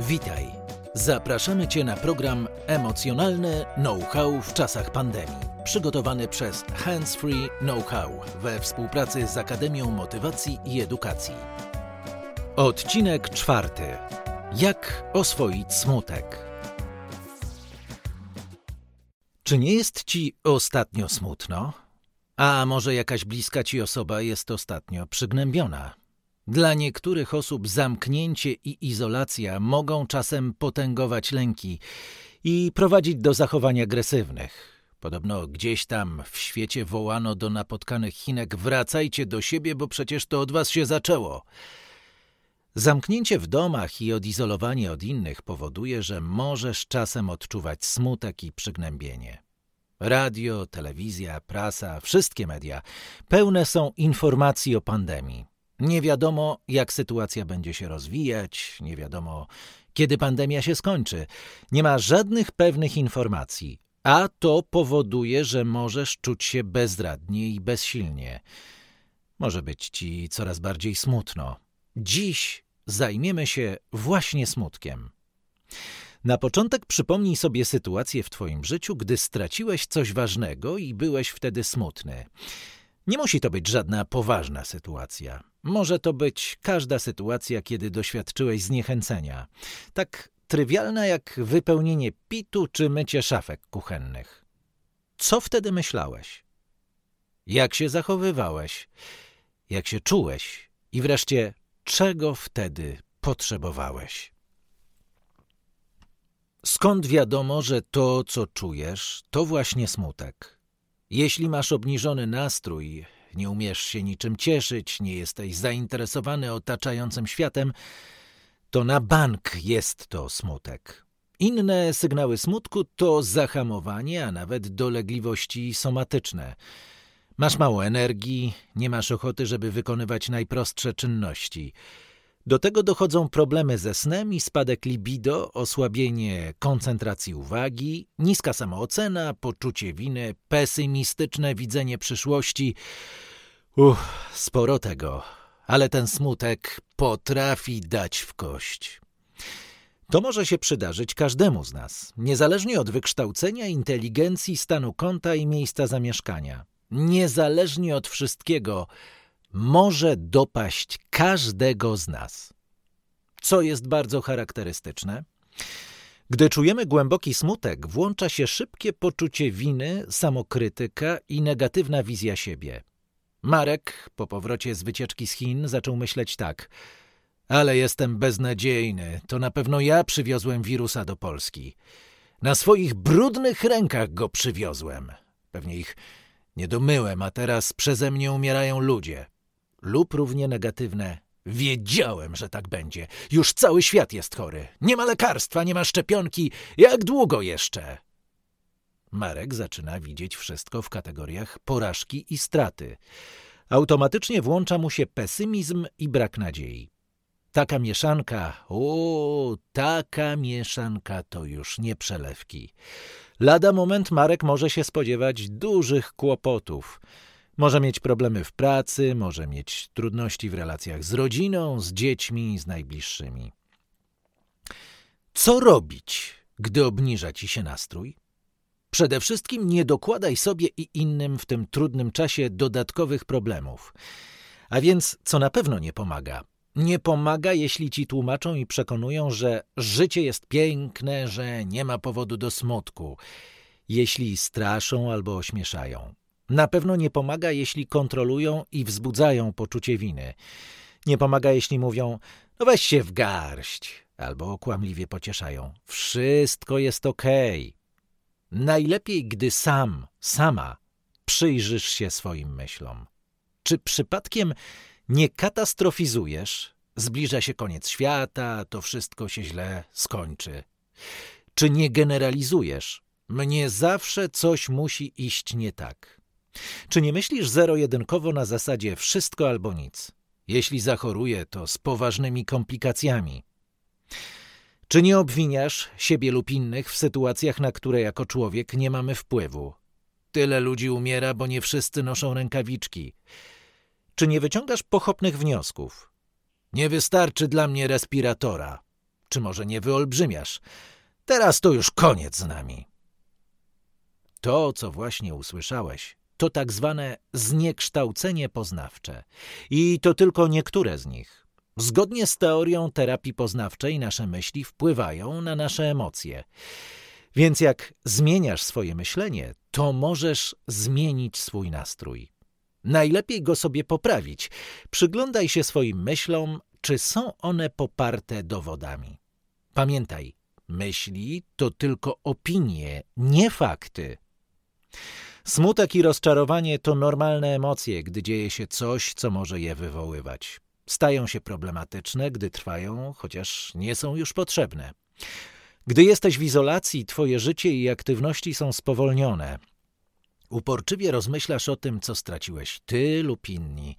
Witaj. Zapraszamy Cię na program Emocjonalne Know-how w czasach pandemii. Przygotowany przez Hands Free Know-how we współpracy z Akademią Motywacji i Edukacji. Odcinek czwarty. Jak oswoić smutek? Czy nie jest Ci ostatnio smutno? A może jakaś bliska Ci osoba jest ostatnio przygnębiona? Dla niektórych osób zamknięcie i izolacja mogą czasem potęgować lęki i prowadzić do zachowań agresywnych. Podobno gdzieś tam w świecie wołano do napotkanych Chinek: wracajcie do siebie, bo przecież to od was się zaczęło. Zamknięcie w domach i odizolowanie od innych powoduje, że możesz czasem odczuwać smutek i przygnębienie. Radio, telewizja, prasa, wszystkie media pełne są informacji o pandemii. Nie wiadomo, jak sytuacja będzie się rozwijać, nie wiadomo, kiedy pandemia się skończy. Nie ma żadnych pewnych informacji, a to powoduje, że możesz czuć się bezradnie i bezsilnie. Może być ci coraz bardziej smutno. Dziś zajmiemy się właśnie smutkiem. Na początek przypomnij sobie sytuację w Twoim życiu, gdy straciłeś coś ważnego i byłeś wtedy smutny. Nie musi to być żadna poważna sytuacja. Może to być każda sytuacja, kiedy doświadczyłeś zniechęcenia. Tak trywialna jak wypełnienie pitu czy mycie szafek kuchennych. Co wtedy myślałeś? Jak się zachowywałeś? Jak się czułeś? I wreszcie, czego wtedy potrzebowałeś? Skąd wiadomo, że to, co czujesz, to właśnie smutek? Jeśli masz obniżony nastrój, nie umiesz się niczym cieszyć, nie jesteś zainteresowany otaczającym światem, to na bank jest to smutek. Inne sygnały smutku to zahamowanie, a nawet dolegliwości somatyczne. Masz mało energii, nie masz ochoty, żeby wykonywać najprostsze czynności. Do tego dochodzą problemy ze snem i spadek libido, osłabienie koncentracji uwagi, niska samoocena, poczucie winy, pesymistyczne widzenie przyszłości. Uff, sporo tego, ale ten smutek potrafi dać w kość. To może się przydarzyć każdemu z nas, niezależnie od wykształcenia, inteligencji, stanu konta i miejsca zamieszkania. Niezależnie od wszystkiego, może dopaść każdego z nas. Co jest bardzo charakterystyczne? Gdy czujemy głęboki smutek, włącza się szybkie poczucie winy, samokrytyka i negatywna wizja siebie. Marek, po powrocie z wycieczki z Chin, zaczął myśleć tak. Ale jestem beznadziejny. To na pewno ja przywiozłem wirusa do Polski. Na swoich brudnych rękach go przywiozłem. Pewnie ich nie domyłem, a teraz przeze mnie umierają ludzie. Lub równie negatywne. Wiedziałem, że tak będzie. Już cały świat jest chory. Nie ma lekarstwa, nie ma szczepionki. Jak długo jeszcze? Marek zaczyna widzieć wszystko w kategoriach porażki i straty. Automatycznie włącza mu się pesymizm i brak nadziei. Taka mieszanka, o, taka mieszanka to już nie przelewki. Lada moment Marek może się spodziewać dużych kłopotów. Może mieć problemy w pracy, może mieć trudności w relacjach z rodziną, z dziećmi, z najbliższymi. Co robić, gdy obniża ci się nastrój? Przede wszystkim nie dokładaj sobie i innym w tym trudnym czasie dodatkowych problemów. A więc, co na pewno nie pomaga, nie pomaga, jeśli ci tłumaczą i przekonują, że życie jest piękne, że nie ma powodu do smutku, jeśli straszą albo ośmieszają. Na pewno nie pomaga, jeśli kontrolują i wzbudzają poczucie winy. Nie pomaga, jeśli mówią, no weź się w garść, albo kłamliwie pocieszają. Wszystko jest okej. Okay. Najlepiej, gdy sam, sama przyjrzysz się swoim myślom. Czy przypadkiem nie katastrofizujesz? Zbliża się koniec świata, to wszystko się źle skończy. Czy nie generalizujesz? Mnie zawsze coś musi iść nie tak. Czy nie myślisz zero-jedynkowo na zasadzie wszystko albo nic? Jeśli zachoruję, to z poważnymi komplikacjami. Czy nie obwiniasz siebie lub innych w sytuacjach, na które jako człowiek nie mamy wpływu? Tyle ludzi umiera, bo nie wszyscy noszą rękawiczki. Czy nie wyciągasz pochopnych wniosków? Nie wystarczy dla mnie respiratora. Czy może nie wyolbrzymiasz? Teraz to już koniec z nami. To, co właśnie usłyszałeś, to tak zwane zniekształcenie poznawcze. I to tylko niektóre z nich. Zgodnie z teorią terapii poznawczej nasze myśli wpływają na nasze emocje. Więc jak zmieniasz swoje myślenie, to możesz zmienić swój nastrój. Najlepiej go sobie poprawić. Przyglądaj się swoim myślom, czy są one poparte dowodami. Pamiętaj, myśli to tylko opinie, nie fakty. Smutek i rozczarowanie to normalne emocje, gdy dzieje się coś, co może je wywoływać. Stają się problematyczne, gdy trwają, chociaż nie są już potrzebne. Gdy jesteś w izolacji, twoje życie i aktywności są spowolnione. Uporczywie rozmyślasz o tym, co straciłeś ty lub inni.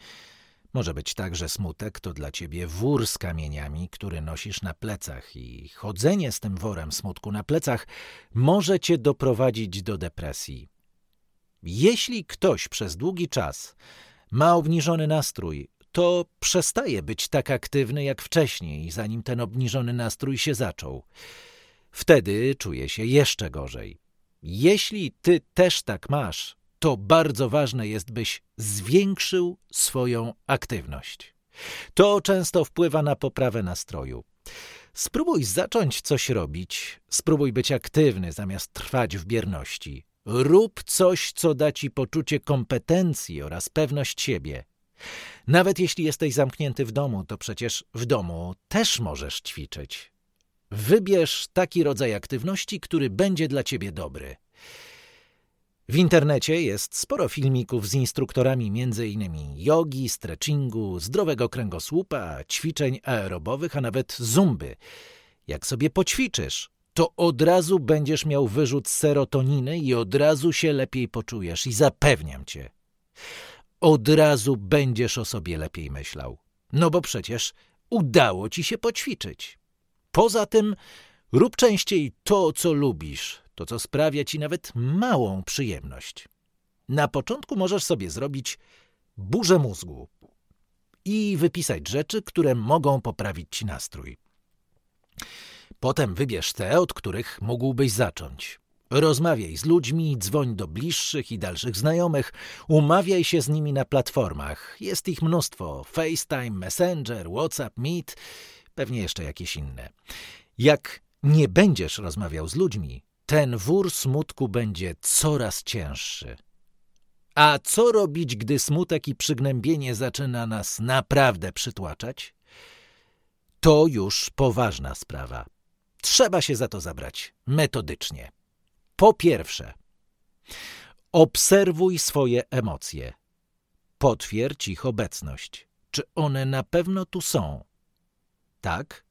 Może być tak, że smutek to dla ciebie wór z kamieniami, który nosisz na plecach i chodzenie z tym worem smutku na plecach może cię doprowadzić do depresji. Jeśli ktoś przez długi czas ma obniżony nastrój, to przestaje być tak aktywny jak wcześniej, zanim ten obniżony nastrój się zaczął. Wtedy czuje się jeszcze gorzej. Jeśli ty też tak masz, to bardzo ważne jest, byś zwiększył swoją aktywność. To często wpływa na poprawę nastroju. Spróbuj zacząć coś robić, spróbuj być aktywny zamiast trwać w bierności. Rób coś, co da ci poczucie kompetencji oraz pewność siebie. Nawet jeśli jesteś zamknięty w domu, to przecież w domu też możesz ćwiczyć. Wybierz taki rodzaj aktywności, który będzie dla ciebie dobry. W internecie jest sporo filmików z instruktorami m.in. jogi, stretchingu, zdrowego kręgosłupa, ćwiczeń aerobowych, a nawet zumby. Jak sobie poćwiczysz, to od razu będziesz miał wyrzut serotoniny i od razu się lepiej poczujesz i zapewniam cię. Od razu będziesz o sobie lepiej myślał. No bo przecież udało ci się poćwiczyć. Poza tym rób częściej to, co lubisz, to, co sprawia ci nawet małą przyjemność. Na początku możesz sobie zrobić burzę mózgu i wypisać rzeczy, które mogą poprawić ci nastrój. Potem wybierz te, od których mógłbyś zacząć. Rozmawiaj z ludźmi, dzwoń do bliższych i dalszych znajomych, umawiaj się z nimi na platformach. Jest ich mnóstwo: FaceTime, Messenger, WhatsApp, Meet, pewnie jeszcze jakieś inne. Jak nie będziesz rozmawiał z ludźmi, ten wór smutku będzie coraz cięższy. A co robić, gdy smutek i przygnębienie zaczyna nas naprawdę przytłaczać? To już poważna sprawa. Trzeba się za to zabrać metodycznie. Po pierwsze, obserwuj swoje emocje. Potwierdź ich obecność. Czy one na pewno tu są? Tak?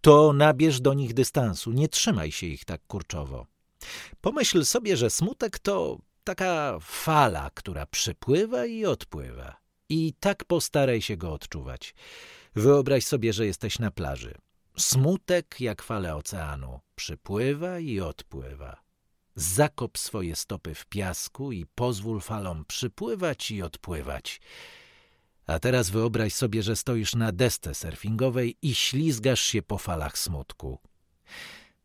To nabierz do nich dystansu, nie trzymaj się ich tak kurczowo. Pomyśl sobie, że smutek to taka fala, która przypływa i odpływa. I tak postaraj się go odczuwać. Wyobraź sobie, że jesteś na plaży. Smutek, jak fale oceanu, przypływa i odpływa. Zakop swoje stopy w piasku i pozwól falom przypływać i odpływać. A teraz wyobraź sobie, że stoisz na desce surfingowej i ślizgasz się po falach smutku.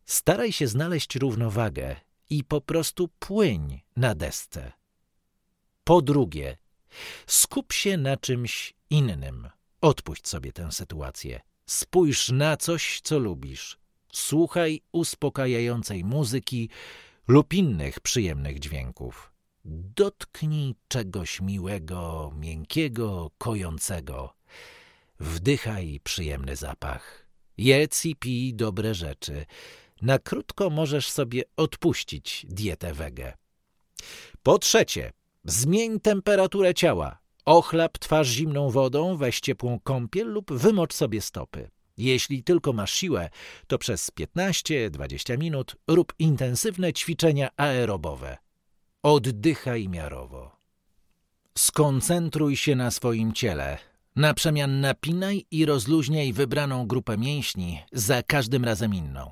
Staraj się znaleźć równowagę i po prostu płyń na desce. Po drugie, skup się na czymś innym. Odpuść sobie tę sytuację. Spójrz na coś, co lubisz. Słuchaj uspokajającej muzyki lub innych przyjemnych dźwięków. Dotknij czegoś miłego, miękkiego, kojącego. Wdychaj przyjemny zapach. Jedz i pij dobre rzeczy. Na krótko możesz sobie odpuścić dietę wege. Po trzecie, zmień temperaturę ciała. Ochlap twarz zimną wodą, weź ciepłą kąpiel lub wymocz sobie stopy. Jeśli tylko masz siłę, to przez 15-20 minut rób intensywne ćwiczenia aerobowe. Oddychaj miarowo. Skoncentruj się na swoim ciele. Na przemian napinaj i rozluźniaj wybraną grupę mięśni, za każdym razem inną.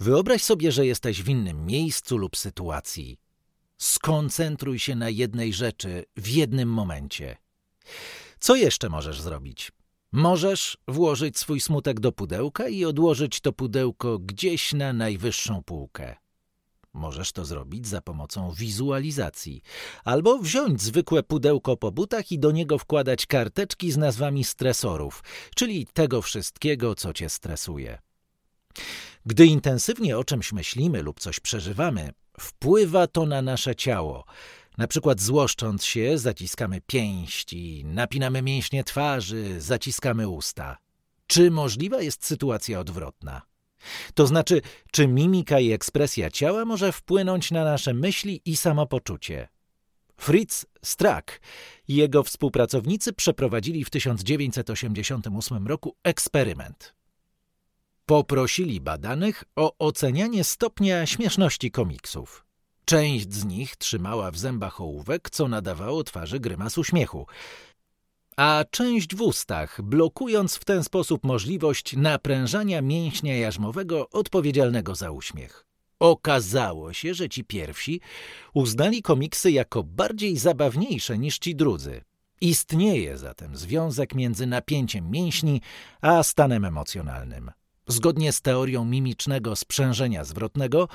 Wyobraź sobie, że jesteś w innym miejscu lub sytuacji. Skoncentruj się na jednej rzeczy w jednym momencie. Co jeszcze możesz zrobić? Możesz włożyć swój smutek do pudełka i odłożyć to pudełko gdzieś na najwyższą półkę. Możesz to zrobić za pomocą wizualizacji, albo wziąć zwykłe pudełko po butach i do niego wkładać karteczki z nazwami stresorów, czyli tego wszystkiego, co cię stresuje. Gdy intensywnie o czymś myślimy lub coś przeżywamy, wpływa to na nasze ciało. Na przykład złoszcząc się, zaciskamy pięści, napinamy mięśnie twarzy, zaciskamy usta. Czy możliwa jest sytuacja odwrotna? To znaczy, czy mimika i ekspresja ciała może wpłynąć na nasze myśli i samopoczucie? Fritz Strack i jego współpracownicy przeprowadzili w 1988 roku eksperyment. Poprosili badanych o ocenianie stopnia śmieszności komiksów. Część z nich trzymała w zębach ołówek, co nadawało twarzy grymas uśmiechu, a część w ustach, blokując w ten sposób możliwość naprężania mięśnia jarzmowego odpowiedzialnego za uśmiech. Okazało się, że ci pierwsi uznali komiksy jako bardziej zabawniejsze niż ci drudzy. Istnieje zatem związek między napięciem mięśni a stanem emocjonalnym. Zgodnie z teorią mimicznego sprzężenia zwrotnego,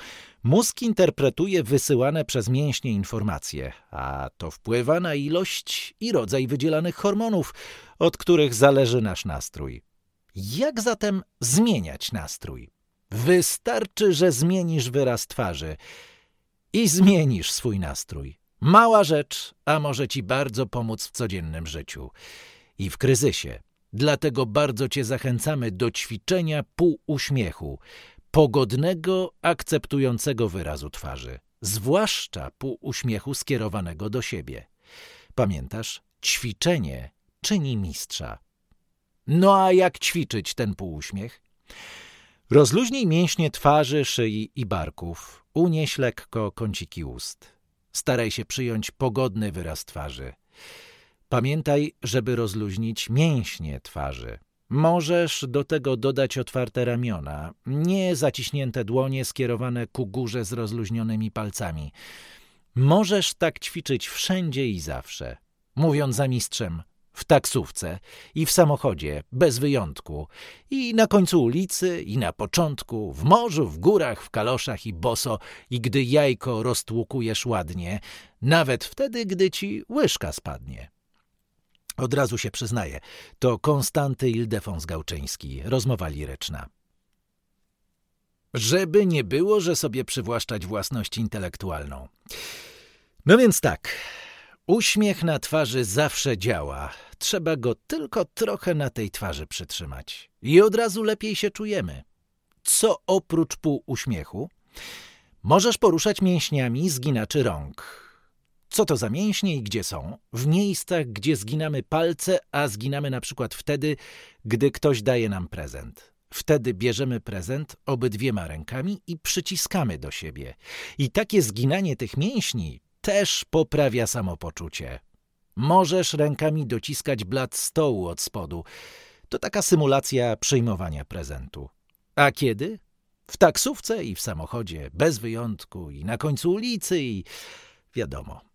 mózg interpretuje wysyłane przez mięśnie informacje, a to wpływa na ilość i rodzaj wydzielanych hormonów, od których zależy nasz nastrój. Jak zatem zmieniać nastrój? Wystarczy, że zmienisz wyraz twarzy i zmienisz swój nastrój. Mała rzecz, a może ci bardzo pomóc w codziennym życiu i w kryzysie. Dlatego bardzo Cię zachęcamy do ćwiczenia półuśmiechu, pogodnego, akceptującego wyrazu twarzy, zwłaszcza półuśmiechu skierowanego do siebie. Pamiętasz, ćwiczenie czyni mistrza. No a jak ćwiczyć ten półuśmiech? Rozluźnij mięśnie twarzy, szyi i barków. Unieś lekko kąciki ust. Staraj się przyjąć pogodny wyraz twarzy. Pamiętaj, żeby rozluźnić mięśnie twarzy. Możesz do tego dodać otwarte ramiona, nie zaciśnięte dłonie skierowane ku górze z rozluźnionymi palcami. Możesz tak ćwiczyć wszędzie i zawsze. Mówiąc za mistrzem, w taksówce i w samochodzie, bez wyjątku, i na końcu ulicy, i na początku, w morzu, w górach, w kaloszach i boso, i gdy jajko roztłukujesz ładnie, nawet wtedy, gdy ci łyżka spadnie. Od razu się przyznaję, to Konstanty Ildefons Gałczyński, rozmowa liryczna. Żeby nie było, że sobie przywłaszczać własność intelektualną. No więc tak, uśmiech na twarzy zawsze działa. Trzeba go tylko trochę na tej twarzy przytrzymać. I od razu lepiej się czujemy. Co oprócz pół uśmiechu? Możesz poruszać mięśniami zginaczy rąk co to za mięśnie i gdzie są? W miejscach, gdzie zginamy palce, a zginamy na przykład wtedy, gdy ktoś daje nam prezent. Wtedy bierzemy prezent obydwiema rękami i przyciskamy do siebie. I takie zginanie tych mięśni też poprawia samopoczucie. Możesz rękami dociskać blat stołu od spodu. To taka symulacja przyjmowania prezentu. A kiedy? W taksówce i w samochodzie, bez wyjątku, i na końcu ulicy, i wiadomo.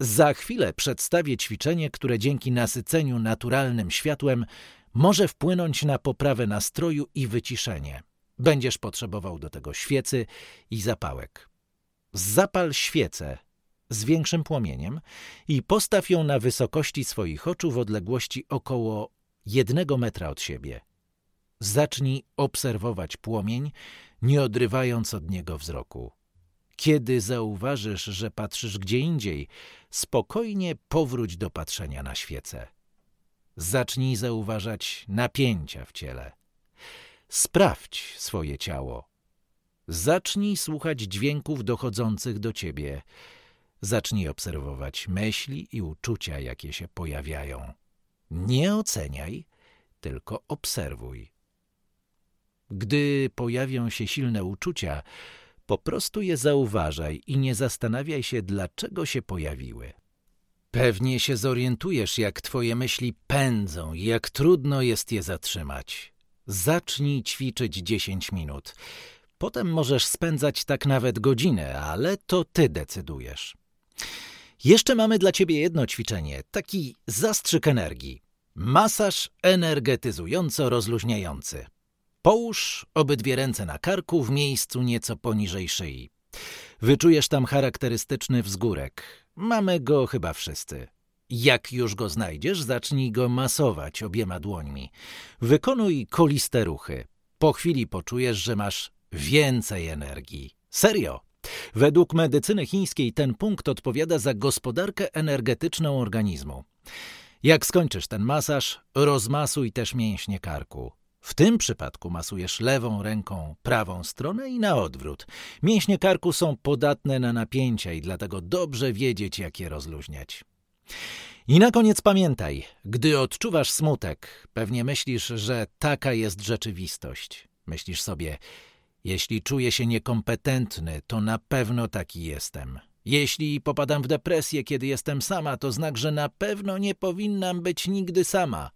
Za chwilę przedstawię ćwiczenie, które dzięki nasyceniu naturalnym światłem może wpłynąć na poprawę nastroju i wyciszenie. Będziesz potrzebował do tego świecy i zapałek. Zapal świecę z większym płomieniem i postaw ją na wysokości swoich oczu w odległości około jednego metra od siebie. Zacznij obserwować płomień, nie odrywając od niego wzroku. Kiedy zauważysz, że patrzysz gdzie indziej, spokojnie powróć do patrzenia na świecę. Zacznij zauważać napięcia w ciele. Sprawdź swoje ciało. Zacznij słuchać dźwięków dochodzących do ciebie. Zacznij obserwować myśli i uczucia, jakie się pojawiają. Nie oceniaj, tylko obserwuj. Gdy pojawią się silne uczucia, po prostu je zauważaj i nie zastanawiaj się, dlaczego się pojawiły. Pewnie się zorientujesz, jak twoje myśli pędzą i jak trudno jest je zatrzymać. Zacznij ćwiczyć 10 minut. Potem możesz spędzać tak nawet godzinę, ale to ty decydujesz. Jeszcze mamy dla ciebie jedno ćwiczenie, taki zastrzyk energii. Masaż energetyzująco-rozluźniający. Połóż obydwie ręce na karku w miejscu nieco poniżej szyi. Wyczujesz tam charakterystyczny wzgórek. Mamy go chyba wszyscy. Jak już go znajdziesz, zacznij go masować obiema dłońmi. Wykonuj koliste ruchy. Po chwili poczujesz, że masz więcej energii. Serio! Według medycyny chińskiej ten punkt odpowiada za gospodarkę energetyczną organizmu. Jak skończysz ten masaż, rozmasuj też mięśnie karku. W tym przypadku masujesz lewą ręką prawą stronę i na odwrót. Mięśnie karku są podatne na napięcia i dlatego dobrze wiedzieć, jak je rozluźniać. I na koniec pamiętaj, gdy odczuwasz smutek, pewnie myślisz, że taka jest rzeczywistość. Myślisz sobie, jeśli czuję się niekompetentny, to na pewno taki jestem. Jeśli popadam w depresję, kiedy jestem sama, to znak, że na pewno nie powinnam być nigdy sama.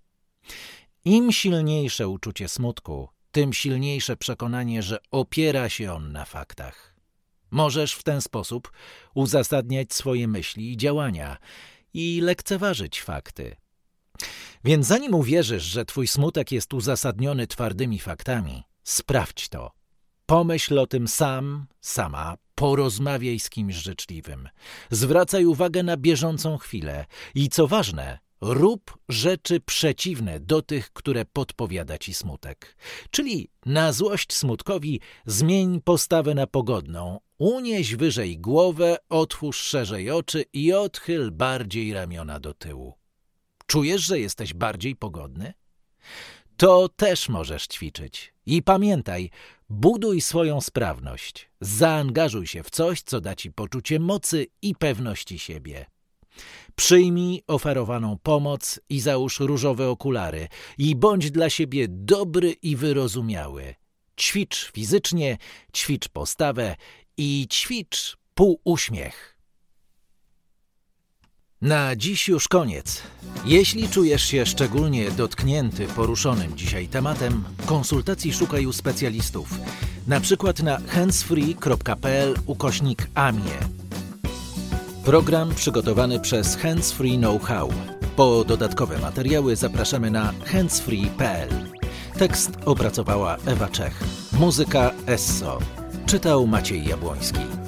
Im silniejsze uczucie smutku, tym silniejsze przekonanie, że opiera się on na faktach. Możesz w ten sposób uzasadniać swoje myśli i działania i lekceważyć fakty. Więc zanim uwierzysz, że twój smutek jest uzasadniony twardymi faktami, sprawdź to. Pomyśl o tym sam, sama, porozmawiaj z kimś życzliwym. Zwracaj uwagę na bieżącą chwilę i co ważne, rób rzeczy przeciwne do tych, które podpowiada ci smutek. Czyli na złość smutkowi zmień postawę na pogodną, unieś wyżej głowę, otwórz szerzej oczy i odchyl bardziej ramiona do tyłu. Czujesz, że jesteś bardziej pogodny? To też możesz ćwiczyć. I pamiętaj, buduj swoją sprawność. Zaangażuj się w coś, co da ci poczucie mocy i pewności siebie. Przyjmij oferowaną pomoc i załóż różowe okulary i bądź dla siebie dobry i wyrozumiały. Ćwicz fizycznie, ćwicz postawę i ćwicz półuśmiech. Na dziś już koniec. Jeśli czujesz się szczególnie dotknięty poruszonym dzisiaj tematem, konsultacji szukaj u specjalistów. Na przykład na handsfree.pl ukośnik AMIE. Program przygotowany przez Handsfree Know-how. Po dodatkowe materiały zapraszamy na handsfree.pl. Tekst opracowała Ewa Czech. Muzyka Esso. Czytał Maciej Jabłoński.